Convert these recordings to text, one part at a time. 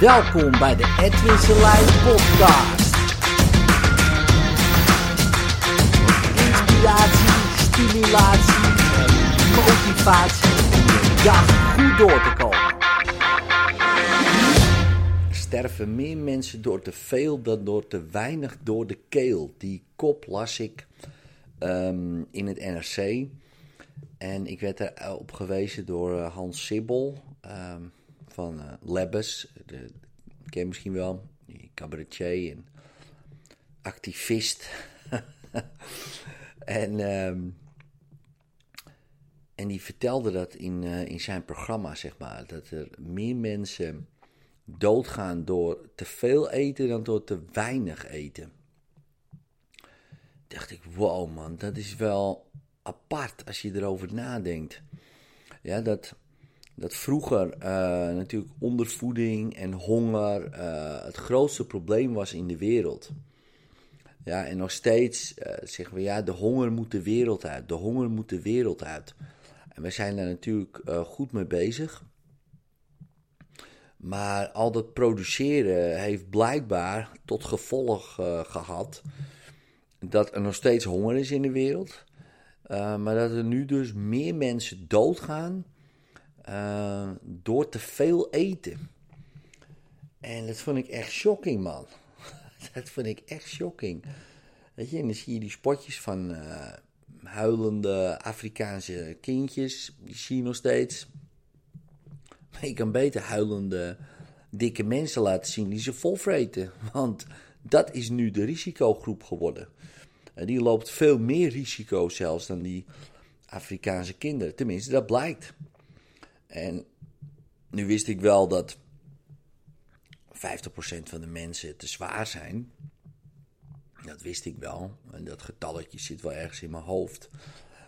Welkom bij de Edwin Selijn podcast. Inspiratie, stimulatie en motivatie om dag goed door te komen. Er sterven meer mensen door te veel dan door te weinig door de keel. Die kop las ik ehm, in het NRC. En ik werd erop gewezen door eh, Hans Sibbel ehm, van uh, Lebbes. De, ken je misschien wel, cabaretier en activist. en, ehm, en die vertelde dat in, uh, in zijn programma, zeg maar. Dat er meer mensen doodgaan door te veel eten dan door te weinig eten. Dacht ik, wow man, dat is wel apart als je erover nadenkt. Ja, dat, dat vroeger uh, natuurlijk ondervoeding en honger uh, het grootste probleem was in de wereld. Ja, en nog steeds uh, zeggen we ja, de honger moet de wereld uit. De honger moet de wereld uit. En we zijn daar natuurlijk goed mee bezig. Maar al dat produceren heeft blijkbaar tot gevolg gehad dat er nog steeds honger is in de wereld. Maar dat er nu dus meer mensen doodgaan uh, door te veel eten. En dat vond ik echt shocking, man. dat vond ik echt shocking. Weet je, en dan zie je die spotjes van uh, huilende Afrikaanse kindjes. Die zie je nog steeds. Maar je kan beter huilende dikke mensen laten zien die ze volvreten. Want dat is nu de risicogroep geworden. En die loopt veel meer risico zelfs dan die Afrikaanse kinderen. Tenminste, dat blijkt. En nu wist ik wel dat 50% van de mensen te zwaar zijn. Dat wist ik wel. En dat getalletje zit wel ergens in mijn hoofd.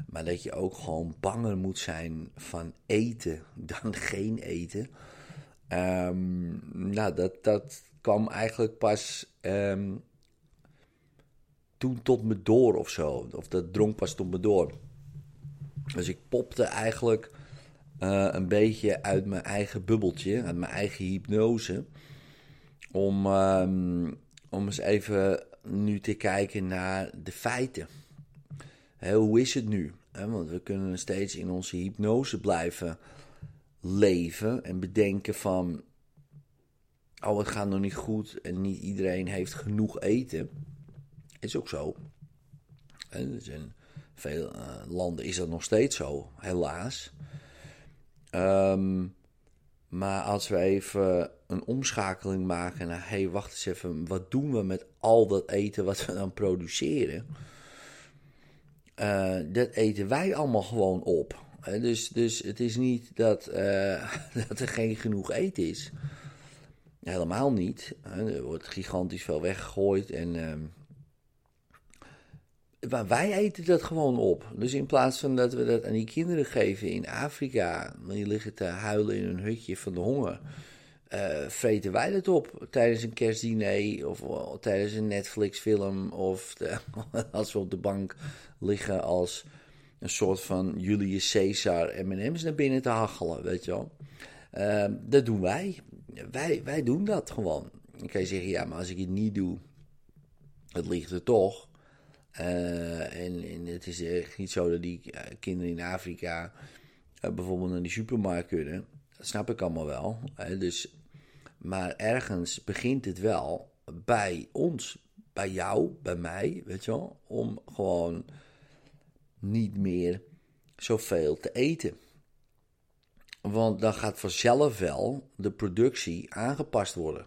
Maar dat je ook gewoon banger moet zijn van eten dan geen eten. Um, nou, dat, dat kwam eigenlijk pas um, toen tot me door of zo. Of dat dronk pas tot me door. Dus ik popte eigenlijk uh, een beetje uit mijn eigen bubbeltje, uit mijn eigen hypnose. Om, um, om eens even nu te kijken naar de feiten. Hoe is het nu? Want we kunnen steeds in onze hypnose blijven leven en bedenken van... Oh, het gaat nog niet goed en niet iedereen heeft genoeg eten. Is ook zo. En dus in veel uh, landen is dat nog steeds zo, helaas. Um, maar als we even een omschakeling maken naar: hé, hey, wacht eens even, wat doen we met al dat eten wat we dan produceren? Uh, dat eten wij allemaal gewoon op. Dus, dus het is niet dat, uh, dat er geen genoeg eten is. Helemaal niet. Er wordt gigantisch veel weggegooid en. Wij eten dat gewoon op. Dus in plaats van dat we dat aan die kinderen geven in Afrika, die liggen te huilen in een hutje van de honger, uh, vreten wij dat op tijdens een kerstdiner of, tijdens een Netflix-film of als we op de bank liggen als een soort van Julius Caesar M&M's naar binnen te hachelen, weet je wel. Uh, dat doen wij. wij. Wij doen dat gewoon. Dan kan je zeggen, ja, maar als ik het niet doe, het ligt er toch. Uh, en, en, het is echt niet zo dat die kinderen in Afrika uh, bijvoorbeeld naar die supermarkt kunnen. Dat snap ik allemaal wel. Hè? Dus, maar ergens begint het wel bij ons, bij jou, bij mij, weet je wel, om gewoon niet meer zoveel te eten. Want dan gaat vanzelf wel de productie aangepast worden.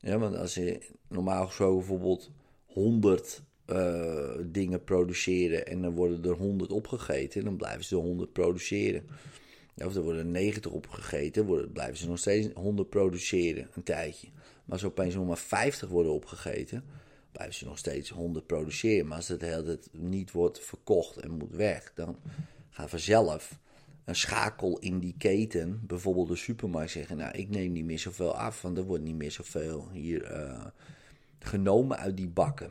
Ja, want als je normaal gesproken bijvoorbeeld 100 uh, dingen produceren en dan worden er 100 opgegeten, dan blijven ze de 100 produceren. Of er worden 90 opgegeten, worden, blijven ze nog steeds 100 produceren een tijdje. Maar als opeens nog maar 50 worden opgegeten, blijven ze nog steeds 100 produceren. Maar als het niet wordt verkocht en moet weg, dan gaat vanzelf een schakel in die keten, bijvoorbeeld de supermarkt, zeggen: Nou, ik neem niet meer zoveel af, want er wordt niet meer zoveel hier uh, genomen uit die bakken.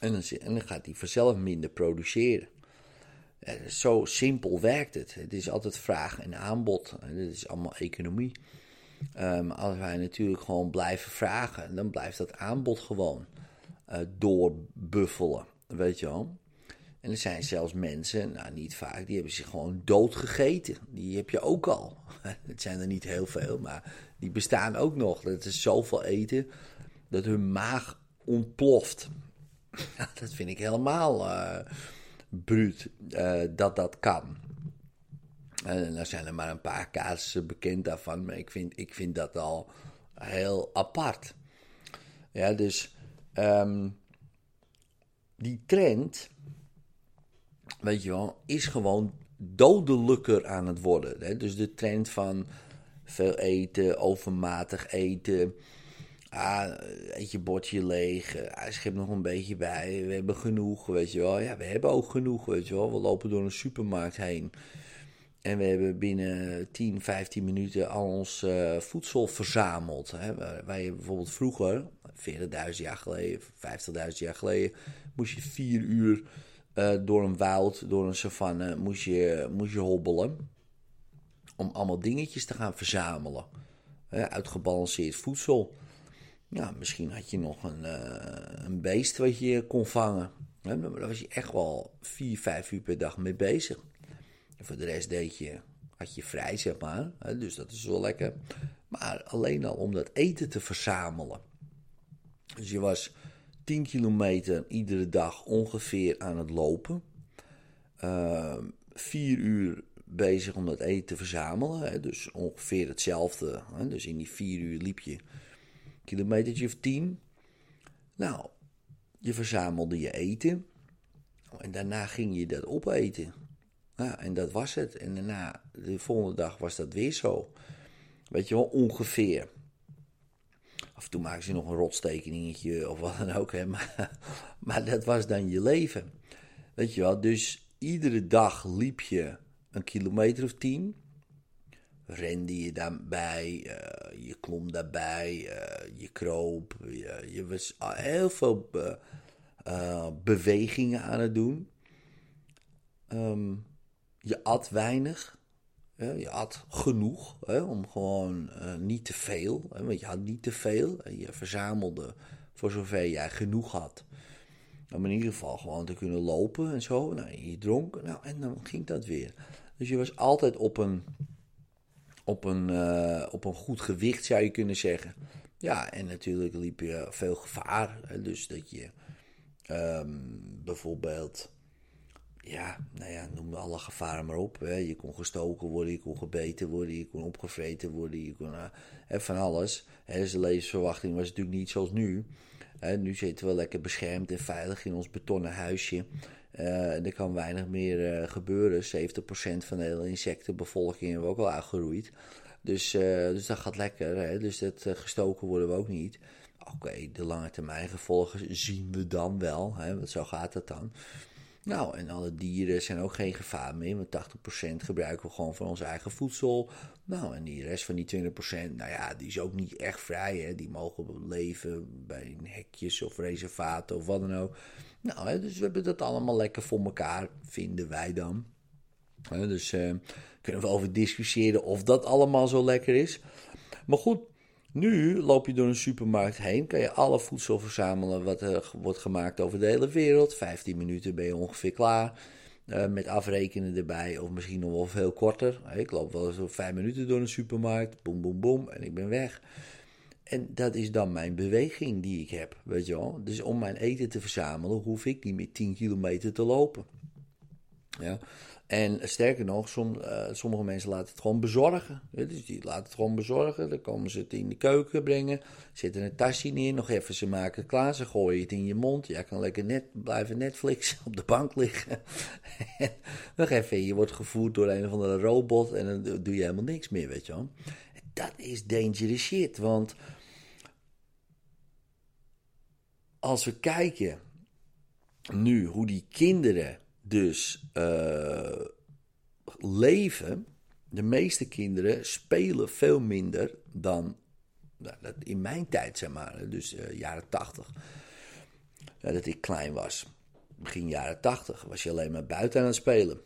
En dan, en dan gaat hij vanzelf minder produceren. Zo simpel werkt het. Het is altijd vraag en aanbod. Dit is allemaal economie. Um, als wij natuurlijk gewoon blijven vragen, dan blijft dat aanbod gewoon uh, doorbuffelen. Weet je wel? En er zijn zelfs mensen, nou niet vaak, die hebben zich gewoon doodgegeten. Die heb je ook al. Het zijn er niet heel veel, maar die bestaan ook nog. Dat is zoveel eten dat hun maag ontploft. dat vind ik helemaal uh, bruut uh, dat dat kan. En dan zijn er maar een paar casussen bekend daarvan, maar ik vind, ik vind dat al heel apart. Ja, dus um, die trend, weet je wel, is gewoon dodelijker aan het worden. Hè? Dus de trend van veel eten, overmatig eten. Ah, eet je bordje leeg. Ah, schip nog een beetje bij. We hebben genoeg, weet je wel. Ja, we hebben ook genoeg, weet je wel. We lopen door een supermarkt heen. En we hebben binnen 10, 15 minuten al ons uh, voedsel verzameld. Hè. Je bijvoorbeeld vroeger, 40.000 jaar geleden, 50.000 jaar geleden, moest je vier uur uh, door een woud, door een savanne, moest je, moest je hobbelen. Om allemaal dingetjes te gaan verzamelen. Hè, uitgebalanceerd voedsel. Ja, misschien had je nog een, uh, een beest wat je kon vangen. Hè, daar was je echt wel 4, 5 uur per dag mee bezig. En voor de rest deed je, had je vrij, zeg maar. Hè, dus dat is wel lekker. Maar alleen al om dat eten te verzamelen. Dus je was 10 kilometer iedere dag ongeveer aan het lopen. Uh, vier uur bezig om dat eten te verzamelen. Hè, dus ongeveer hetzelfde. Hè, dus in die vier uur liep je kilometertje of tien. Nou, je verzamelde je eten. En daarna ging je dat opeten. Ja, en dat was het. En daarna, de volgende dag was dat weer zo. Weet je wel, ongeveer. Af en toe maken ze nog een rotstekeningetje of wat dan ook. Hè. Maar, maar dat was dan je leven. Weet je wel, dus iedere dag liep je een kilometer of tien. Rende je daarbij, uh, je klom daarbij, uh, je kroop. Je, was heel veel be, uh, bewegingen aan het doen. Um, je at weinig. Hè? Je at genoeg hè? om gewoon niet te veel. Hè? Want je had niet te veel. Je verzamelde voor zover jij genoeg had. Om in ieder geval gewoon te kunnen lopen en zo. Nou, je dronk. Nou, en dan ging dat weer. Dus je was altijd op een, op een, uh, op een goed gewicht, zou je kunnen zeggen. Ja, en natuurlijk liep je veel gevaar. Dus dat je um, bijvoorbeeld ja, nou ja, noem alle gevaren maar op. Hè. Je kon gestoken worden, je kon gebeten worden, je kon opgevreten worden, je kon uh, van alles. Hè. Dus de levensverwachting was natuurlijk niet zoals nu. Nu zitten we lekker beschermd en veilig in ons betonnen huisje. Uh, er kan weinig meer uh, gebeuren. 70% van de hele insectenbevolking hebben we ook al uitgeroeid. Dus, dus dat gaat lekker. Hè. Dus dat gestoken worden we ook niet. Oké, de lange termijn gevolgen zien we dan wel. Hè, want zo gaat het dan. Nou, en alle dieren zijn ook geen gevaar meer, want 80% gebruiken we gewoon van ons eigen voedsel. Nou, en die rest van die 20%, nou ja, die is ook niet echt vrij. Hè? Die mogen leven bij hekjes of reservaten of wat dan ook. Nou, hè, dus we hebben dat allemaal lekker voor elkaar, vinden wij dan. dus uh, kunnen we over discussiëren of dat allemaal zo lekker is. Maar goed, nu loop je door een supermarkt heen, kan je alle voedsel verzamelen wat er wordt gemaakt over de hele wereld. 15 minuten ben je ongeveer klaar. Uh, met afrekenen erbij, of misschien nog wel veel korter. Ik loop wel zo 5 minuten door een supermarkt, boem, boem, boem, en ik ben weg. En dat is dan mijn beweging die ik heb, weet je wel. Dus om mijn eten te verzamelen, hoef ik niet meer 10 kilometer te lopen. Ja. En sterker nog, uh, sommige mensen laten het gewoon bezorgen. Dus die laten het gewoon bezorgen. Dan komen ze het in de keuken brengen. Zetten een tasje neer. Nog even, ze maken klaar. Ze gooien het in je mond. Jij kan lekker net blijven Netflix op de bank liggen. nog even, je wordt gevoerd door een of andere robot. En dan doe je helemaal niks meer, weet je wel. Dat is dangerous shit. Want als we kijken nu hoe die kinderen dus uh, leven, de meeste kinderen spelen veel minder dan nou, in mijn tijd, zeg maar, dus uh, jaren 80. dat ik klein was. Begin jaren 80 was je alleen maar buiten aan het spelen.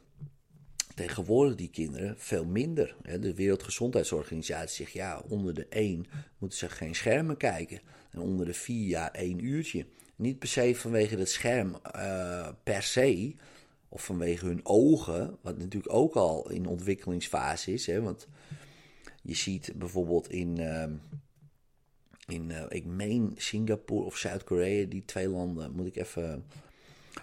tegenwoordig die kinderen veel minder. De Wereldgezondheidsorganisatie zegt ja, onder de 1 moeten ze geen schermen kijken. En onder de 4 ja, één uurtje. Niet per se vanwege het scherm uh, per se, of vanwege hun ogen, wat natuurlijk ook al in ontwikkelingsfase is. Hè, want je ziet bijvoorbeeld in, uh, in uh, ik meen Singapore of Zuid-Korea, die twee landen, moet ik even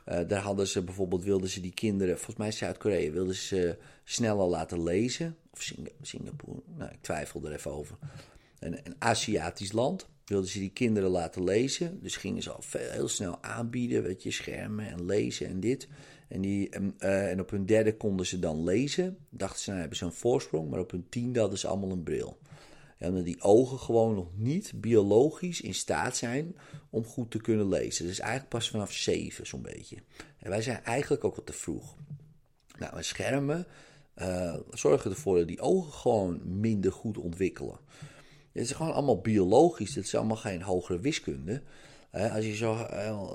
uh, daar hadden ze bijvoorbeeld, wilden ze die kinderen, volgens mij Zuid-Korea, wilden ze sneller laten lezen. Of Singapore, nou, ik twijfel er even over. Een, een Aziatisch land wilden ze die kinderen laten lezen. Dus gingen ze al heel snel aanbieden, weet je, schermen en lezen en dit. En, die, uh, en op hun derde konden ze dan lezen. Dachten ze, nou hebben ze een voorsprong. Maar op hun tiende hadden ze allemaal een bril. Omdat die ogen gewoon nog niet biologisch in staat zijn om goed te kunnen lezen. Dus eigenlijk pas vanaf zeven zo'n beetje. En wij zijn eigenlijk ook wat te vroeg. Nou, schermen uh, zorgen ervoor dat die ogen gewoon minder goed ontwikkelen. Het is gewoon allemaal biologisch. Het is allemaal geen hogere wiskunde. Als je zo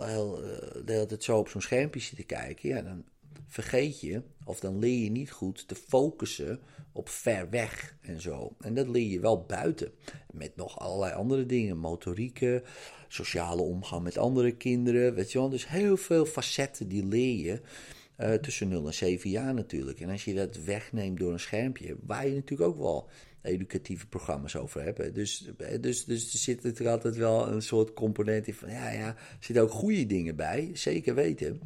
heel, tijd zo op zo'n schermpje zit te kijken, ja, dan vergeet je, of dan leer je niet goed te focussen op ver weg en zo. En dat leer je wel buiten. Met nog allerlei andere dingen. Motorieken, sociale omgang met andere kinderen. Weet je wel. Dus heel veel facetten die leer je. Uh, tussen 0 en 7 jaar natuurlijk. En als je dat wegneemt door een schermpje, waar je natuurlijk ook wel educatieve programma's over hebt. Dus, dus, dus er zit natuurlijk altijd wel een soort component in van, ja, ja, er zitten ook goede dingen bij, zeker weten.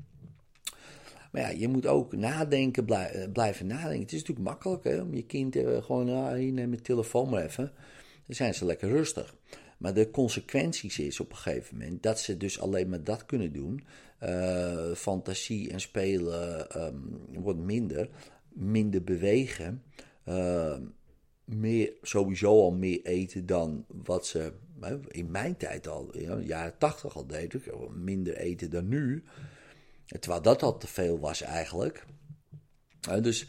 Maar ja, je moet ook nadenken, eh, blijven nadenken. Het is natuurlijk makkelijk hè, om je kind uh, gewoon, ah, hier neem je telefoon maar even. Dan zijn ze lekker rustig. Maar de consequenties is op een gegeven moment dat ze dus alleen maar dat kunnen doen. Fantasie en spelen um, wordt minder. Minder bewegen. Uh, meer, sowieso al meer eten dan wat ze in mijn tijd al, in de jaren tachtig al deden. Minder eten dan nu. Terwijl dat al te veel was eigenlijk. dus,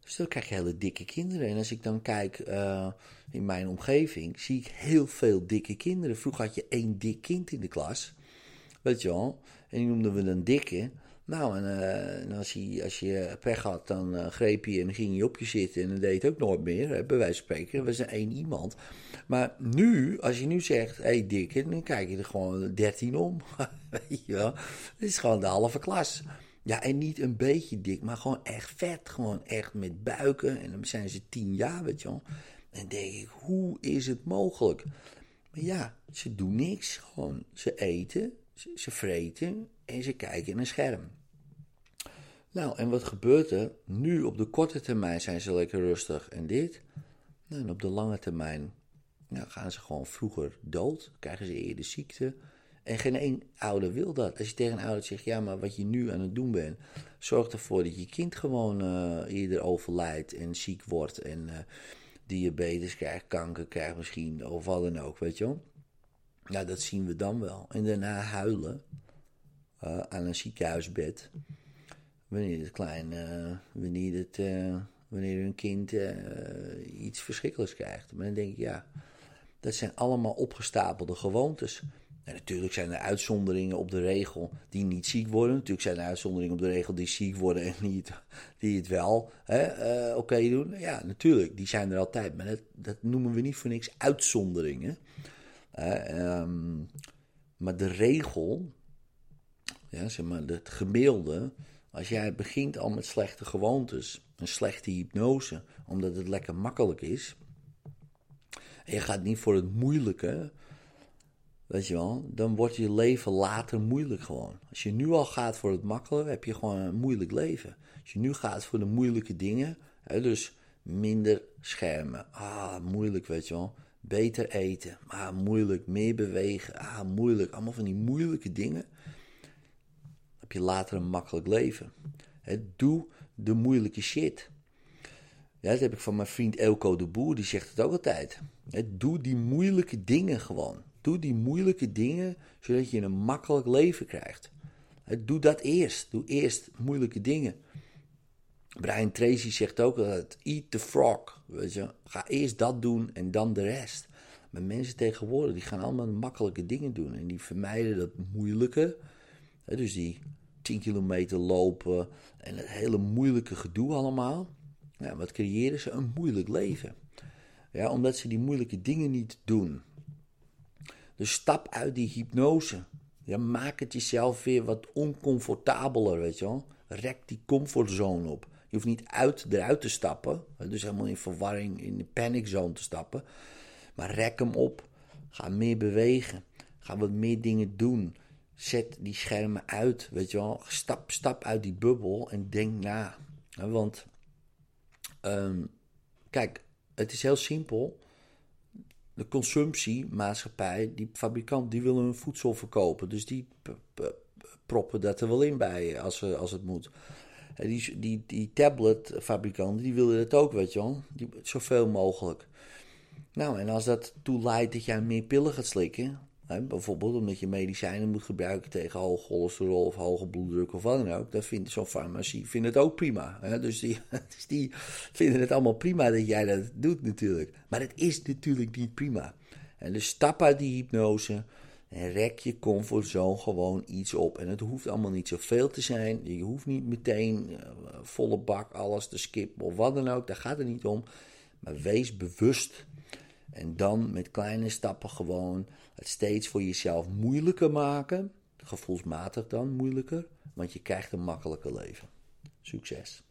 dus dan krijg je hele dikke kinderen. En als ik dan kijk uh, in mijn omgeving, zie ik heel veel dikke kinderen. Vroeger had je één dik kind in de klas. Weet je wel. En die noemden we dan dikke. Nou, en, uh, en, als, je, als je pech had, dan uh, greep je en ging je op je zitten en dan deed het ook nooit meer, hè, bij wijze van spreken. We zijn één iemand. Maar nu, als je nu zegt, hé hey, dikke, dan kijk je er gewoon dertien om. Weet je wel? Het is gewoon de halve klas. Ja, en niet een beetje dik, maar gewoon echt vet. Gewoon echt met buiken. En dan zijn ze tien jaar, weet je wel. En dan denk ik, hoe is het mogelijk? Maar ja, ze doen niks. Gewoon, ze eten, ze, vreten en ze kijken in een scherm. Nou, en wat gebeurt er? Nu op de korte termijn zijn ze lekker rustig en dit. Nou, en op de lange termijn nou, gaan ze gewoon vroeger dood, krijgen ze eerder ziekte. En geen één ouder wil dat. Als je tegen een ouder zegt, ja, maar wat je nu aan het doen bent, zorg ervoor dat je kind gewoon uh, eerder overlijdt en ziek wordt en uh, diabetes krijgt, kanker krijgt misschien, of wat dan ook, weet je wel. Nou, dat zien we dan wel. En daarna huilen uh, aan een ziekenhuisbed wanneer het klein, wanneer, het, wanneer hun kind iets verschrikkelijks krijgt. Maar dan denk ik, ja, dat zijn allemaal opgestapelde gewoontes. En natuurlijk zijn er uitzonderingen op de regel die niet ziek worden. Natuurlijk zijn er uitzonderingen op de regel die ziek worden en die het, die het wel uh, oké doen. Ja, natuurlijk, die zijn er altijd. Maar dat, dat noemen we niet voor niks uitzonderingen. Um, maar de regel, ja, zeg maar, het gemiddelde. Als jij begint al met slechte gewoontes, een slechte hypnose, omdat het lekker makkelijk is en je gaat niet voor het moeilijke, weet je wel, dan wordt je leven later moeilijk gewoon. Als je nu al gaat voor het makkelijke, heb je gewoon een moeilijk leven. Als je nu gaat voor de moeilijke dingen, hè, dus minder schermen, ah, moeilijk, weet je wel. Beter eten, ah, moeilijk. Meer bewegen, ah, moeilijk. Allemaal van die moeilijke dingen. Heb je later een makkelijk leven. Hè, doe de moeilijke shit. Ja, dat heb ik van mijn vriend Elko de Boer, die zegt het ook altijd. Doe die moeilijke dingen gewoon. Doe die moeilijke dingen, zodat je een makkelijk leven krijgt. Doe dat eerst. Doe eerst moeilijke dingen. Brian Tracy zegt ook altijd, eat the frog. Weet je? Ga eerst dat doen en dan de rest. Maar mensen tegenwoordig, die gaan allemaal makkelijke dingen doen. En die vermijden dat moeilijke. Dus die 10 kilometer lopen en het hele moeilijke gedoe allemaal. Ja, wat creëren ze? Een moeilijk leven. Ja, omdat ze die moeilijke dingen niet doen. Dus stap uit die hypnose. Ja, maak het jezelf weer wat oncomfortabeler, weet je wel. Rek die comfortzone op. Je hoeft niet uit, eruit te stappen. Dus helemaal in verwarring, in de paniczone te stappen. Maar rek hem op. Ga meer bewegen. Ga wat meer dingen doen. Zet die schermen uit, weet je wel. Stap, stap uit die bubbel en denk na. Want, ehm, kijk, het is heel simpel. De consumptiemaatschappij, die fabrikant, die willen hun voedsel verkopen. Dus die proppen dat er wel in bij als, als het moet. Die, die, die tabletfabrikanten, die willen het ook, weet je wel. Die, zoveel mogelijk. Nou, en als dat toe leidt dat jij meer pillen gaat slikken, hè, bijvoorbeeld omdat je medicijnen moet gebruiken tegen hoog cholesterol of hoge bloeddruk of wat dan ook, dan vindt zo'n farmacie vindt het ook prima. Hè? Dus, die, dus die vinden het allemaal prima dat jij dat doet natuurlijk. Maar het is natuurlijk niet prima. En dus stap uit die hypnose en rek je comfortzone gewoon iets op. En het hoeft allemaal niet zoveel te zijn. Je hoeft niet meteen uh, volle bak alles te skippen of wat dan ook. Daar gaat het niet om. Maar wees bewust. En dan met kleine stappen gewoon het steeds voor jezelf moeilijker maken. Gevoelsmatig dan moeilijker. Want je krijgt een makkelijker leven. Succes.